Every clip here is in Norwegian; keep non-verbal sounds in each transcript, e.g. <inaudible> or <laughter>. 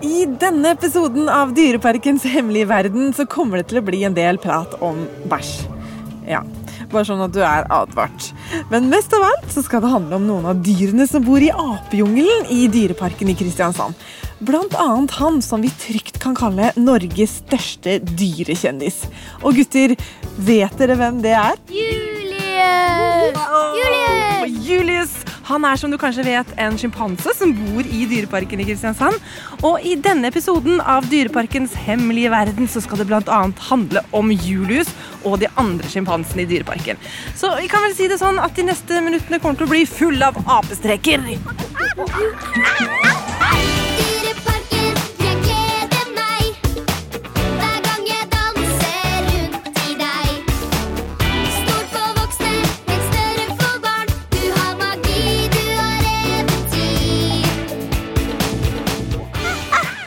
I denne episoden av Dyreparkens hemmelige verden så kommer det til å bli en del prat om bæsj. Ja, bare sånn at du er advart. Men mest av alt så skal det handle om noen av dyrene som bor i apejungelen i Dyreparken i Kristiansand. Blant annet han som vi trygt kan kalle Norges største dyrekjendis. Og gutter, vet dere hvem det er? Julius! Julius! Julius! Han er som du kanskje vet en sjimpanse som bor i Dyreparken i Kristiansand. Og i denne episoden av Dyreparkens hemmelige verden så skal det bl.a. handle om Julius og de andre sjimpansene i Dyreparken. Så vi kan vel si det sånn at de neste minuttene kommer til å bli fulle av apestreker.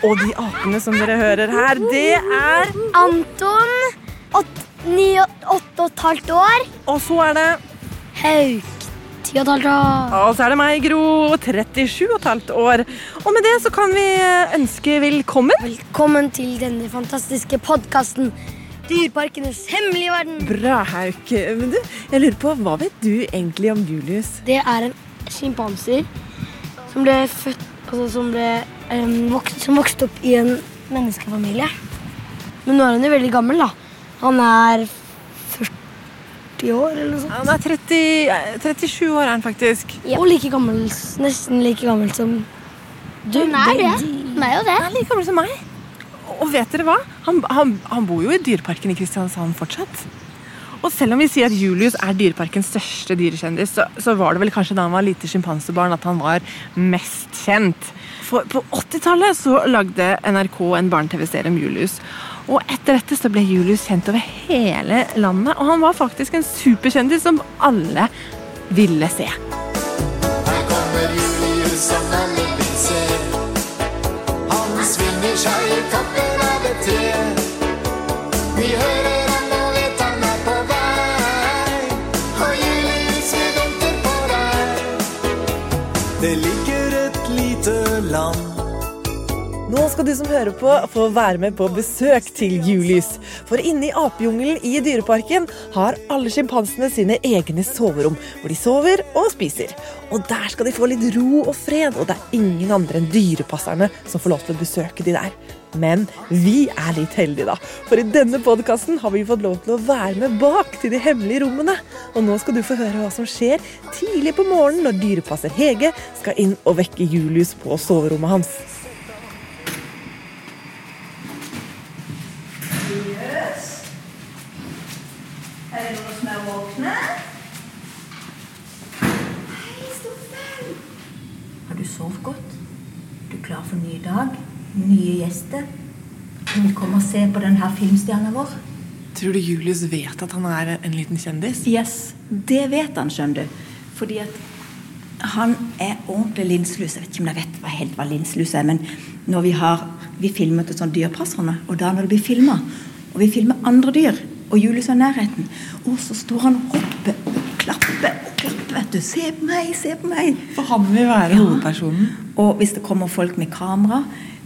Og de apene som dere hører her, det er Anton, ni, åtte og et halvt år. Og så er det Hauk, ti og et halvt år. Og så er det meg, Gro, 37 og et halvt år. Og med det så kan vi ønske velkommen. Velkommen til denne fantastiske podkasten Dyreparkenes hemmelige verden. Bra, Hauk. Men du, jeg lurer på, hva vet du egentlig om Julius? Det er en sjimpanser som ble født Altså som ble Som vokste opp i en menneskefamilie. Men nå er han jo veldig gammel, da. Han er 40 år eller noe sånt. Han er 30, eh, 37 år, er han faktisk. Og like gammel, nesten like gammel som du. Han er det. de- Han er jo det. Han er like gammel som meg. Og vet dere hva? Han, han, han bor jo i Dyreparken i Kristiansand fortsatt. Og selv om vi sier at Julius er Dyreparkens største dyrekjendis, så, så var det vel kanskje da han var lite sjimpansebarn at han var mest kjent. For på 80-tallet så lagde NRK en barne-TV-serie om Julius. Og etter dette så ble Julius kjent over hele landet, og han var faktisk en superkjendis som alle ville se. Her kommer Julius som alle vil se. Han svinger seg i toppen av et tre. Vi hører deg. Nå skal du som hører på, få være med på besøk til Julius. For inne i apejungelen i Dyreparken har alle sjimpansene sine egne soverom, hvor de sover og spiser. Og der skal de få litt ro og fred, og det er ingen andre enn dyrepasserne som får lov til å besøke de der. Men vi er litt heldige, da. For i denne podkasten har vi fått lov til å være med bak til de hemmelige rommene. Og nå skal du få høre hva som skjer tidlig på morgenen når dyrepasser Hege skal inn og vekke Julius på soverommet hans. Har du sovet godt? Du er klar for en ny dag? Nye gjester? Du komme og se på denne filmstjerna vår? Tror du Julius vet at han er en liten kjendis? Yes, det vet han, skjønner du. Fordi at han er ordentlig linslus. Jeg vet ikke om dere vet hva helt hva linslus er, men når vi har vi filmet et sånt dyrpasserne, og da når det blir filma, og vi filmer andre dyr, og Julius er i nærheten, og så står han og hopper og klapper og klapper, vet du. Se på meg, se på meg. For han vil være Ja. hovedpersonen. Og hvis det kommer folk med kamera,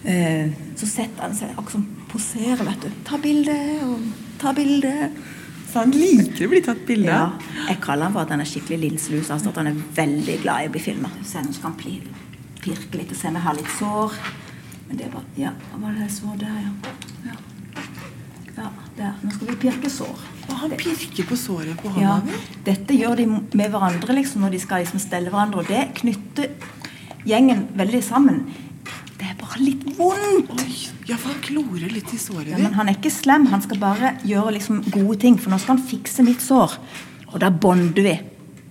så setter han seg akkurat som poserer, vet du. Ta bilde og ta bilde. Så han liker å bli tatt bilde Ja, jeg kaller han for at han er skikkelig linslus. Altså at han er veldig glad i å bli filma. Se, nå skal han pirke litt og se om jeg har litt sår. Men det er bare Ja, hva var det jeg så der, ja. Ja, ja der. Nå skal vi pirke sår. Og han pirker på såret på hånda Ja, dette gjør de med hverandre liksom, når de skal liksom stelle hverandre. Og det knytter gjengen veldig sammen. Litt vondt. Oi, ja, for han klorer litt i såret Ja, men han er ikke slem. Han skal bare gjøre liksom gode ting. For nå skal han fikse mitt sår. Og da bonder vi.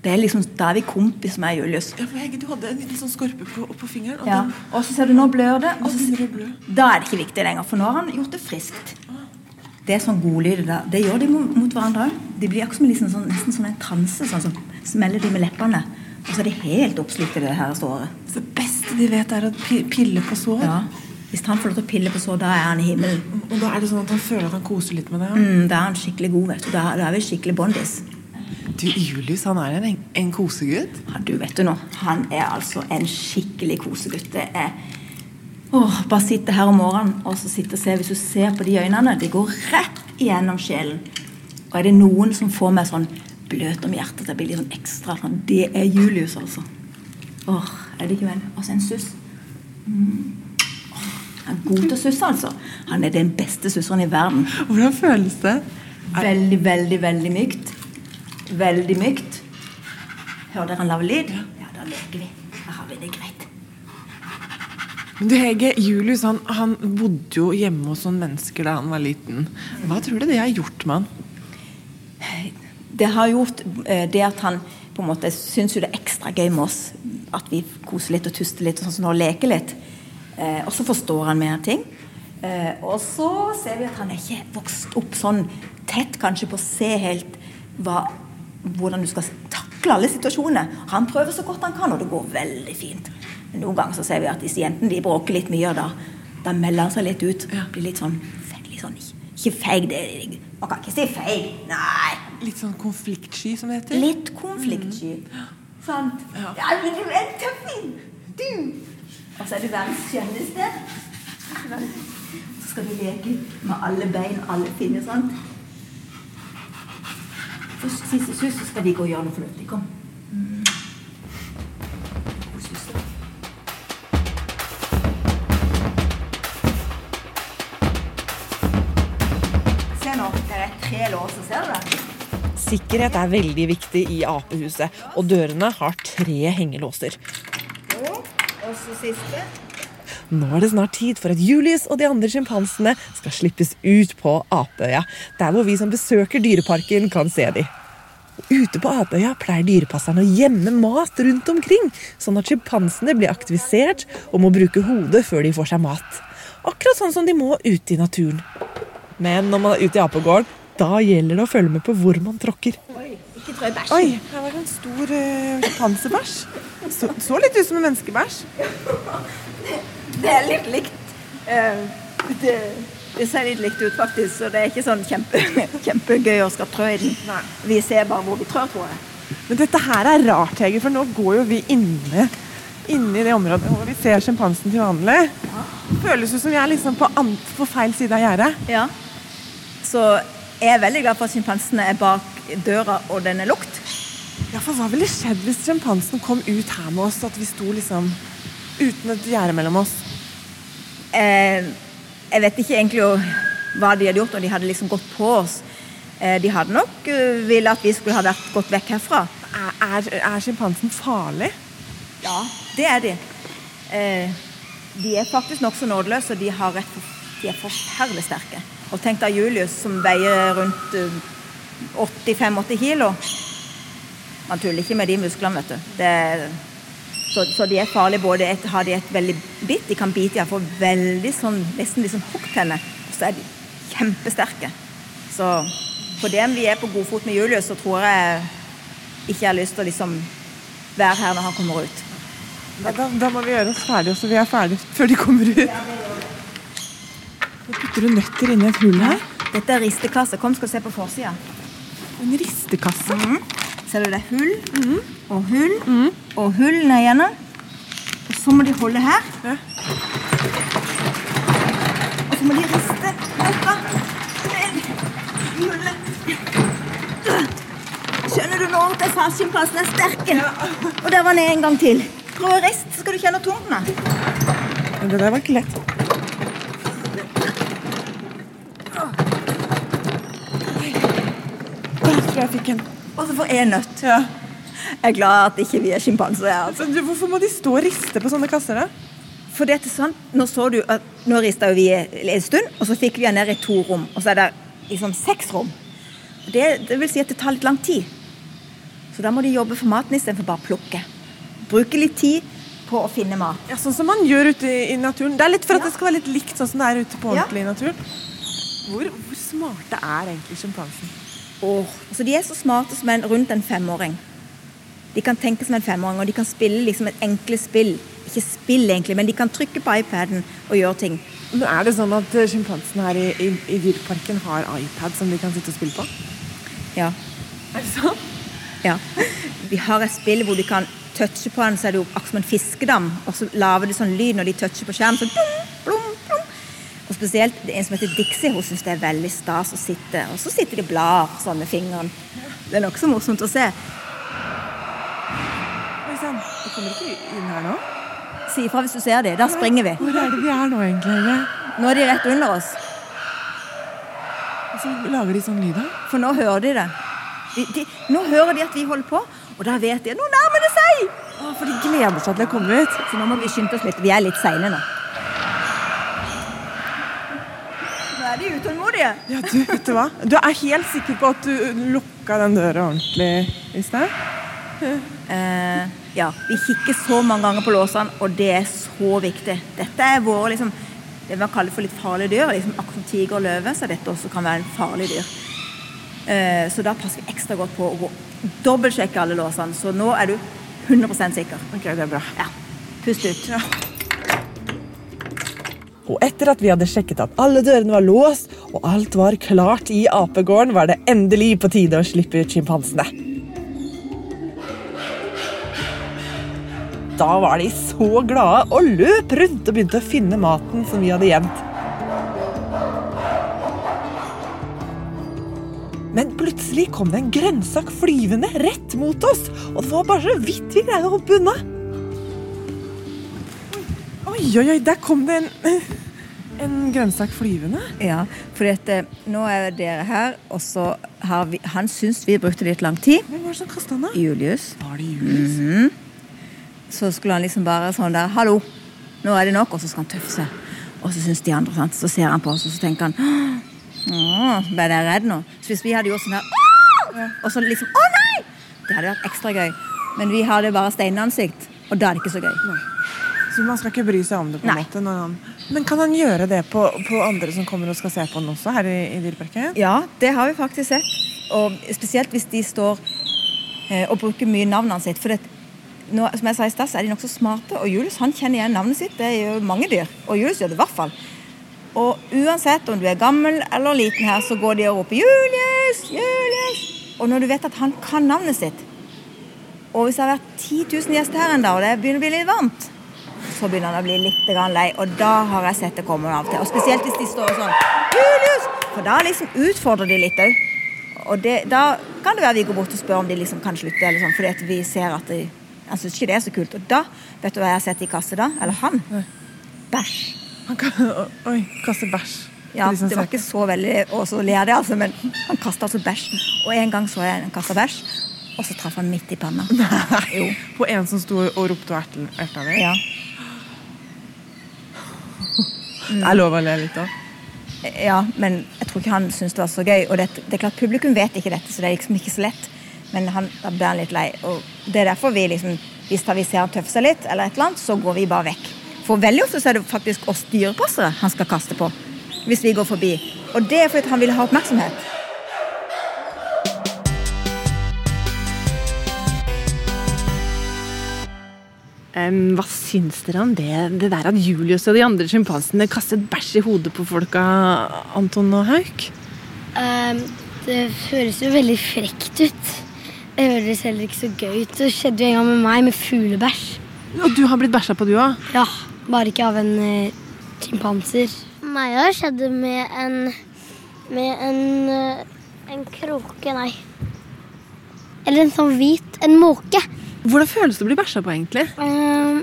Det er liksom, Da er vi kompis med Julius. Ja, for Hege, du hadde en liten sånn skorpe på, på fingeren. Og Ja. den, Og så ser du nå blør det. Og så, da er det ikke viktig lenger, for nå har han gjort det friskt. Det er sånn godlyder da. Det gjør de mot, mot hverandre òg. De blir akkurat som liksom sånn, nesten som en transe. Sånn som smeller de med leppene. Og så er de helt oppslukt i det her såret. Så det beste de vet, er å pille på sår. Ja. Hvis han får lov til å pille på sår, da er han i himmelen. Og da er det sånn at han føler at han koser litt med det. Ja. Mm, da er han skikkelig god, vet du. Da, da er vi skikkelig bondis. Du, Julius, han er en, en kosegutt. Ja, du vet du nå. Han er altså en skikkelig kosegutt. Det er Åh, bare sitte her om morgenen og så sitte og se. Hvis du ser på de øynene, de går rett igjennom sjelen. Og er det noen som får meg sånn bløt om hjertet, at jeg blir litt sånn ekstra sånn, det er Julius, altså. Åh, er det ikke vel? Og så en suss. Mm. Han er god til å susse, altså. Han er den beste susseren i verden. Hvordan føles det? Veldig, veldig, veldig mykt. Veldig mykt. Hører dere han lave lyd? Ja, da leker vi. Da har vi det greit. Men du Hege, Julius han, han bodde jo hjemme hos noen mennesker da han var liten. Hva tror du det har gjort med han? Det har gjort eh, det at han på en måte syns jo det er ekstra gøy med oss. At vi koser litt og tuster litt og sånn som nå, leker litt. Eh, og så forstår han mer ting. Eh, og så ser vi at han er ikke vokst opp sånn tett kanskje på å se helt hva, hvordan du skal takle alle situasjoner. Han prøver så godt han kan, og det går veldig fint. Men noen ganger så ser vi at disse jentene de bråker litt mye, og da, da melder han seg litt ut. Blir litt sånn, litt sånn Ikke feig, det Man kan ikke si feig. Nei. Litt sånn konfliktsky, som det heter? Litt konfliktsky. Sant? Ja. men du er en tøffing! Du! Og så er du verdens skjønneste. Så skal du leke med alle bein, alle finner, sant? Først siste sus, så skal de gå og gjøre noe fornuftig. Kom. Sus. Se nå, det er tre låser, ser du det? Sikkerhet er veldig viktig i apehuset, og dørene har tre hengelåser. Og så siste. Nå er det snart tid for at Julius og de andre sjimpansene skal slippes ut på Apeøya, der hvor vi som besøker dyreparken, kan se dem. Ute på Apeøya pleier dyrepasserne å gjemme mat rundt omkring, sånn at sjimpansene blir aktivisert og må bruke hodet før de får seg mat. Akkurat sånn som de må ute i naturen. Men når man er ute i apegården, da gjelder det å følge med på hvor man tråkker. Ikke trø bæsj. Oi, her var det en stor uh. Så, så litt ut som en menneskebæsj. Det er litt likt. Uh, det, det ser litt likt ut, faktisk. Så det er ikke sånn kjempe, <laughs> kjempegøy å skal trø i den. Nei. Vi ser bare hvor vi trør, tror jeg. Men dette her er rart, Hege, for nå går jo vi inne, inne i det området hvor vi ser sjimpansen til vanlig. Føles det som vi er liksom på, på feil side av gjerdet. Ja. Så jeg er veldig glad for at sjimpansene er bak døra, og den er lukt. Ja, for hva ville skjedd hvis sjimpansen kom ut her med oss, at vi sto liksom uten et gjerde mellom oss? Eh, jeg vet ikke egentlig hva de hadde gjort når de hadde liksom gått på oss. Eh, de hadde nok uh, ville at vi skulle ha vært gått vekk herfra. Er, er, er sjimpansen farlig? Ja, det er de. Eh, de er faktisk nokså nådeløse, og de, har rett for, de er forferdelig sterke. Og tenk deg Julius, som veier rundt eh, 80-85 kilo. Man tuller ikke med de musklene, vet du. Det så, så de er farlige både et, Har de et veldig bitt, de kan bite iallfall veldig sånn, nesten litt sånn hoggtenner. Og så er de kjempesterke. Så for om vi er på god fot med Julius, så tror jeg ikke jeg har lyst til å liksom være her når han kommer ut. Da, da, da må vi gjøre oss ferdige, så vi er ferdige før de kommer ut. Nå putter du nøtter inni et hull her. Dette er ristekasse. Kom, skal du se på forsida. En ristekasse. Ser du det er hull og hull og hull ned igjennom. Og så må de holde her. Ja. Og så må de riste noe ned i hullet. Skjønner du nå at jeg er er sterke? Og der var den en gang til. Prøv å riste, så skal du kjenne hvor tungt den. Men det der var ikke lett. Der tror jeg fikk en. Og så får jeg nøtt. Ja. Jeg er glad at ikke vi er sjimpanser. Altså. Hvorfor må de stå og riste på sånne kasser, da? For det er sånn, nå så du at nå rista vi en stund, og så fikk vi den ned i to rom. Og så er det liksom seks rom. Det, det vil si at det tar litt lang tid. Så da må de jobbe for maten istedenfor bare plukke. Bruke litt tid på å finne mat. Ja, Sånn som man gjør ute i, i naturen. Det er litt for at Ja. det skal være litt likt sånn som det er ute på ordentlig i naturen. Hvor, hvor smarte er egentlig sjimpansen? Åh, altså De er så smarte som en rundt en femåring. De kan tenke som en femåring, og de kan spille liksom et enkle spill. Ikke spill, egentlig, men de kan trykke på iPaden og gjøre ting. Men Er det sånn at sjimpansene her i, i, i dyreparken har iPad som de kan sitte og spille på? Ja. Er det sånn? ja. Vi har et spill hvor de kan touche på den, så er det jo akkurat som en fiskedam. Og så lager det sånn lyd når de toucher på skjermen. Så dum, blum, blum. Og spesielt det er en som heter Dixie, hun syns det er veldig stas å sitte. Og så sitter de og blar sånn med fingeren. Det er nokså morsomt å se. Oi sann, du kommer ikke inn her nå. Si ifra hvis du ser dem. Da springer vi. Hvor er det vi er nå, egentlig? Nå er de rett under oss. Og så lager de sånn lyd her. For nå hører de det. De, de, nå hører de at vi holder på, og da vet de at nå nærmer det seg! Å, For de gleder seg til å komme ut. Så nå må vi skynde oss litt. Vi er litt seine nå. Er utålmodige. Ja, du, vet du hva? Du er helt sikker på at du lukka den døra ordentlig i sted? Eh, ja, vi kikker så mange ganger på låsene, og det er så viktig. Dette er våre liksom, det man kaller for litt farlige dyr. Liksom, akkurat som tiger og løve, så dette også kan være en farlig dyr. Eh, så da passer vi ekstra godt på å gå dobbeltsjekke alle låsene. Så nå er du 100% sikker. Ok, det er bra. Ja. Pust ut. Og etter at vi hadde sjekket at alle dørene var låst og alt var klart i apegården, var det endelig på tide å slippe ut sjimpansene. Da var de så glade og løp rundt og begynte å finne maten som vi hadde gjemt. Men plutselig kom det en grønnsak flyvende rett mot oss, og det var bare så vidt vi greide å hoppe unna. Oi, oi, oi, der kom det en, en grønnsak flyvende. Ja, for dette, nå er dere her, og så har vi Han syns vi brukte litt lang tid. Hvem var det som kasta den? Julius. Var det Julius? Så skulle han liksom bare sånn der Hallo, nå er det nok. Og så skal han tøffe seg. Og så syns de andre, sant? så ser han på oss, og så tenker han Åh, ble jeg redd nå? Så hvis vi hadde gjort sånn her «Åh!» Og så liksom Å nei! Det hadde vært ekstra gøy. Men vi hadde bare steinansikt, og da er det ikke så gøy. Så man skal ikke bry seg om det på en måte han... Men kan han gjøre det på, på andre som kommer og skal se på den også, her i, i Dyreparken? Ja, det har vi faktisk sett. Og spesielt hvis de står eh, og bruker mye navnene sitt. For det, nå, som jeg sa i sted, så er de nokså smarte. Og Julius han kjenner igjen navnet sitt. Det gjør mange dyr. Og Julius gjør det i hvert fall. Og uansett om du er gammel eller liten her, så går de og roper 'Julius! Julius!' Og når du vet at han kan navnet sitt Og hvis det har vært 10 000 gjester her en dag, og det begynner å bli litt varmt, så begynner han å bli litt lei. Og da har jeg sett det komme av og til. Og spesielt hvis de står sånn 'Julius!' For da liksom utfordrer de litt òg. Og det, da kan det være vi går bort og spør om de liksom kan slutte, eller sånn, fordi vi ser at de, han syns ikke det er så kult. Og da, vet du hva jeg har sett i kasse da? Eller han? Bæsj. Han kan, oi, kaste bæsj. Ja, de det var ikke så veldig Og så ler de, altså, men han kasta altså bæsj. Og en gang så jeg en kasta bæsj, og så traff han midt i panna. Jo. På en som sto og ropte og erta deg? Ja. Det er lov å le litt òg. ja, men jeg tror ikke han syntes det var så gøy. Og det, det er klart, publikum vet ikke dette, så det er liksom ikke så lett. Men han, da blir han litt lei. Og det er derfor vi liksom hvis vi ser han tøffe seg litt, eller et eller annet, så går vi bare vekk. For veldig ofte så er det faktisk oss dyrepassere han skal kaste på. Hvis vi går forbi. Og det er fordi han vil ha oppmerksomhet. Hva syns dere om det, det der at Julius og de andre sjimpansene kastet bæsj i hodet på folka, Anton og Hauk? Um, det høres jo veldig frekt ut. Det høres heller ikke så gøy ut. Det skjedde jo en gang med meg med fuglebæsj. Og du har blitt bæsja på, du òg? Ja, bare ikke av en uh, chimpanser. Meg har skjedd med en Med en uh, En kråke, nei. Eller en sånn hvit En måke. Hvordan føles det å bli bæsja på, egentlig? Ehm,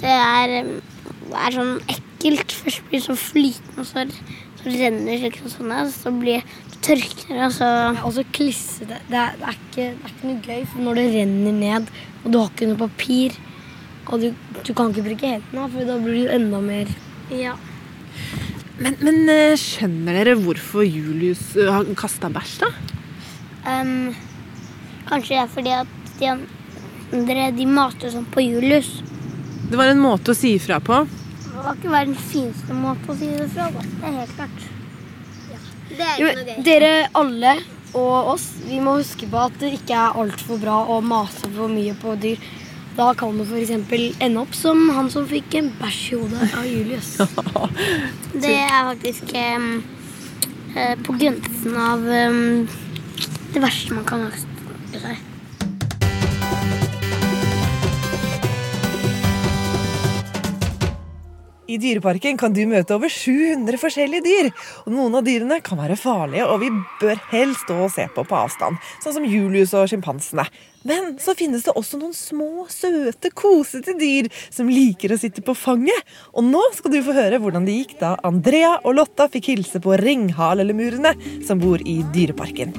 det er ehm, Det er sånn ekkelt. Først blir det så flytende, og så, så renner det liksom sånn her. Så blir det tørker, og så Og så klissete. Det, er- det, er ikke- det er ikke noe gøy, for når det renner ned, og du har ikke noe papir, og du, du kan ikke bruke hendene, for da blir det enda mer Ja. Men, men eh, skjønner dere hvorfor Julius uh, har kasta bæsj, da? Um, kanskje det er fordi at de andre de mater sånn på Julius. Det var en måte å si ifra på. Det var ikke verdens fineste måte å si det fra. på. Det er helt klart. Det er ikke noe gøy. Dere alle og oss, vi må huske på at det ikke er altfor bra å mase for mye på dyr. Da kan det f.eks. ende opp som han som fikk en bæsj i hodet av Julius. <laughs> Det er faktisk eh, på grensen av um, det verste man kan ønske seg. I Dyreparken kan du møte over 700 forskjellige dyr. Og Noen av dyrene kan være farlige, og vi bør helst stå og se på på avstand. Sånn som Julius og sjimpansene. Men så finnes det også noen små, søte, kosete dyr som liker å sitte på fanget. Og nå skal du få høre hvordan det gikk da Andrea og Lotta fikk hilse på ringhalelemurene som bor i Dyreparken.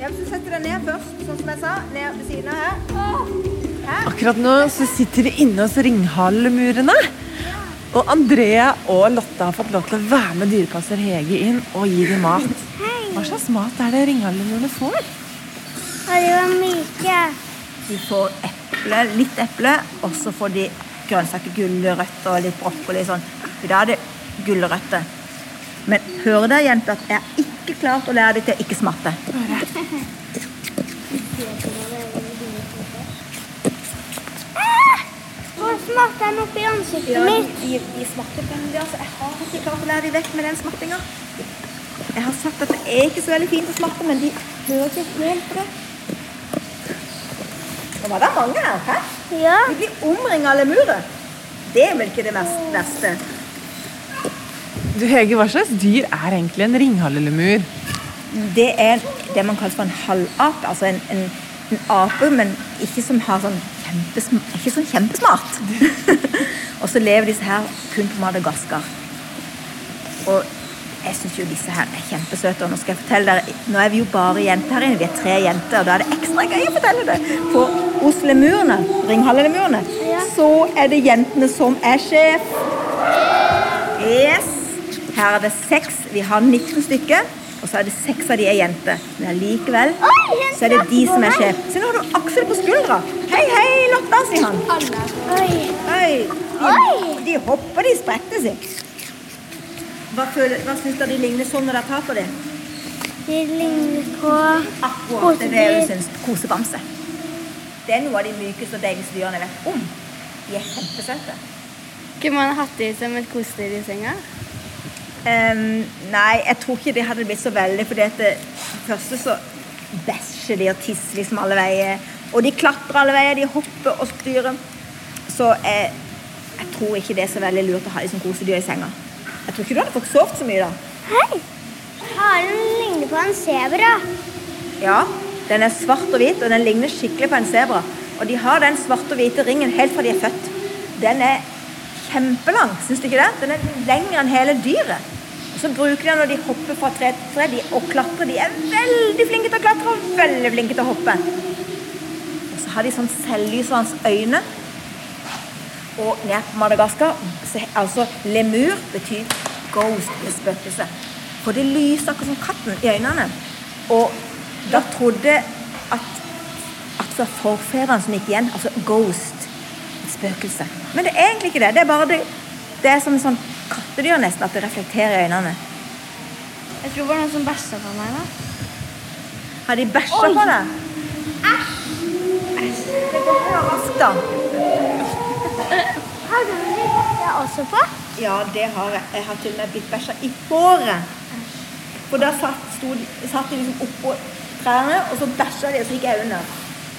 Ja, hvis du setter deg ned først, sånn som jeg sa, ned ved siden av her. Akkurat nå så sitter vi inne hos ringhalemurene. Og Andrea og Lotte har fått lov til å være med dyrepasser Hege inn og gi dem mat. Hva slags mat er det ringhalemurene får? Og de var myke. De får eple, litt eple, og så får de grønnsaker, gulrøtter og litt brokkoli sånn. I dag er det gulrøtter. Men hører dere, jenter, at jeg har ikke klart å lære dem til å ikke smatte. <laughs> Smakte den oppi ansiktet Ja, mitt? de, de smatter veldig, altså. Jeg har ikke klart å lære dem vekk med den smattinga. Jeg har sagt at det er ikke så veldig fint å smatte, men de hører ikke helt på det. Nå var det mange her. Hæ? Ja. De blir omringa av lemurer. Det er vel ikke det vers- verste. Du Hege, Hva slags dyr er egentlig en ringhalelemur? Det er det man kaller for en halvape. Altså en, en, en ape, men ikke som har sånn kjempesm ikke sånn kjempesmart. <laughs> og så lever disse her kun på Madagaskar. Og jeg syns jo disse her er kjempesøte. Og nå skal jeg fortelle dere, nå er vi jo bare jenter her inne. Vi er tre jenter, og da er det ekstra gøy å fortelle det. For Oslemurene, ringhallelemurene, så er det jentene som er sjef. Yes. Her er det seks. Vi har 19 stykker. Og så er det seks av de er jenter. Men allikevel så er det de som er sjef. Se, nå har du Aksel på skuldra. Hei, hei, Lotta, sier han. Oi. Oi. De, de hopper, de spretter seg. Hva, føler- hva syns dere de ligner sånn når dere tar på dem? De ligner på Akkurat det er det jeg syns. Kosebamse. Det er noe av de mykeste og deiligste dyrene jeg vet om. De er kjempesøte. Kunne man hatt de som et kosedyr i senga? Ehm, nei, jeg tror ikke det hadde blitt så veldig, for det første så bæsjer de og tisser liksom alle veier. Og de klatrer alle veier, de hopper og styrer. Så jeg, jeg tror ikke det er så veldig lurt å ha de som kosedyr i senga. Jeg tror ikke du hadde fått sovet så mye da. Hei! Haren ligner på en sebra. Ja, den er svart og hvit, og den ligner skikkelig på en sebra. Og de har den svarte og hvite ringen helt fra de er født. Den er kjempelang, syns du ikke det? Den er lengre enn hele dyret. Og så bruker de når de hopper fra tre til tre de, og klatrer. De er veldig flinke til å klatre og veldig flinke til å hoppe. Og så har de sånn selvlysende øyne. Og nede på Madagaskar så, altså lemur betyr ghost, spøkelse. For det lyser akkurat som katten i øynene. Og da trodde at altså forfedrene som gikk igjen. Altså ghost. Spøkelse. Men det er egentlig ikke det. Det er bare det, det er som en sånn kattedyr nesten, at det reflekterer i øynene. Jeg tror det var noen som bæsja på meg. da. Har de bæsja på deg? Æsj! Det går bra raskt, da. Har du blitt bæsja også på? Ja, det har jeg. Jeg har til og med blitt bæsja i håret. For da satt, stod, satt de liksom oppå trærne, og så bæsja de, og så gikk jeg under.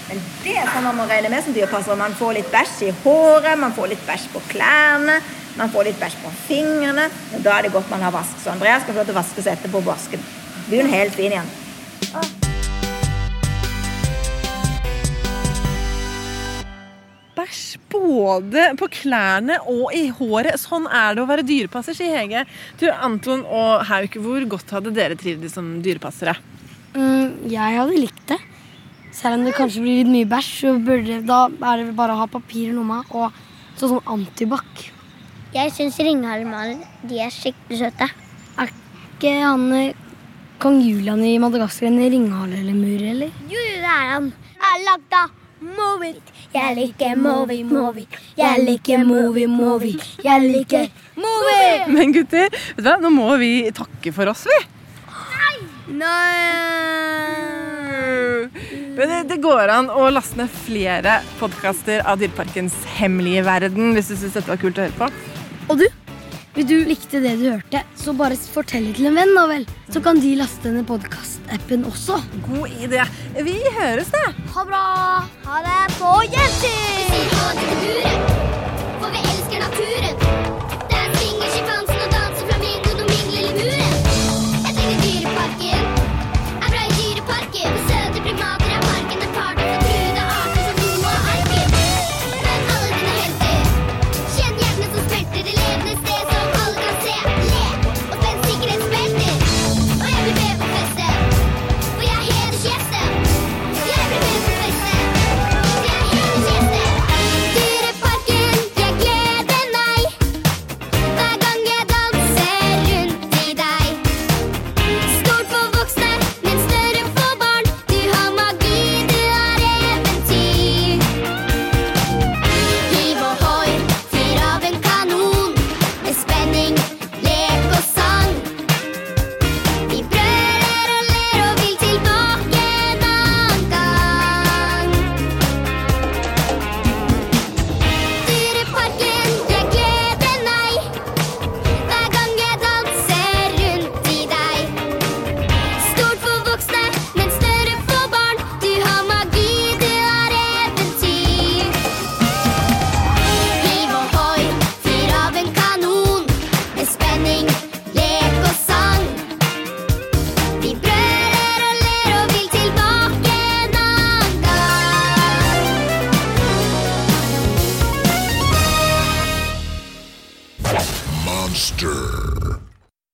Men det er sånn man må regne med som dyrepasser. Man får litt bæsj i håret, man får litt bæsj på klærne, man får litt bæsj på fingrene. Og da er det godt man har vask. Så Andreas skal få lov til å vaske seg etterpå på vasken. Blir hun helt fin igjen. Bæsj både på klærne og i håret. Sånn er det å være dyrepasser, sier Hege. Du, Anton og Hauk, hvor godt hadde dere trivdes som dyrepassere? Mm, jeg hadde likt det. Selv om det kanskje blir litt mye bæsj, så burde, da er det bare å ha papir i lomma og sånn som antibac. Jeg syns ringhalmene de er skikkelig søte. Er ikke han eh, kong Julian i Madagaskar en ringhalelemur, eller? Jo, jo, det er han. Jeg er lagd av it. Jeg liker Movi, Movi. Jeg liker Movi, Movi. Jeg liker Movi! Men gutter, vet du hva? nå må vi takke for oss, vi. Men det, det går an å laste ned flere podkaster av Dyreparkens hemmelige verden hvis du syns dette var kult å høre på. Og du? Hvis du likte det du hørte, så bare fortell det til en venn, da vel. Så kan de laste ned podkastappen også. God idé. Vi høres, det. Ha bra. Ha det på gjensyr. Vi sier ha det til buret, for vi elsker naturen.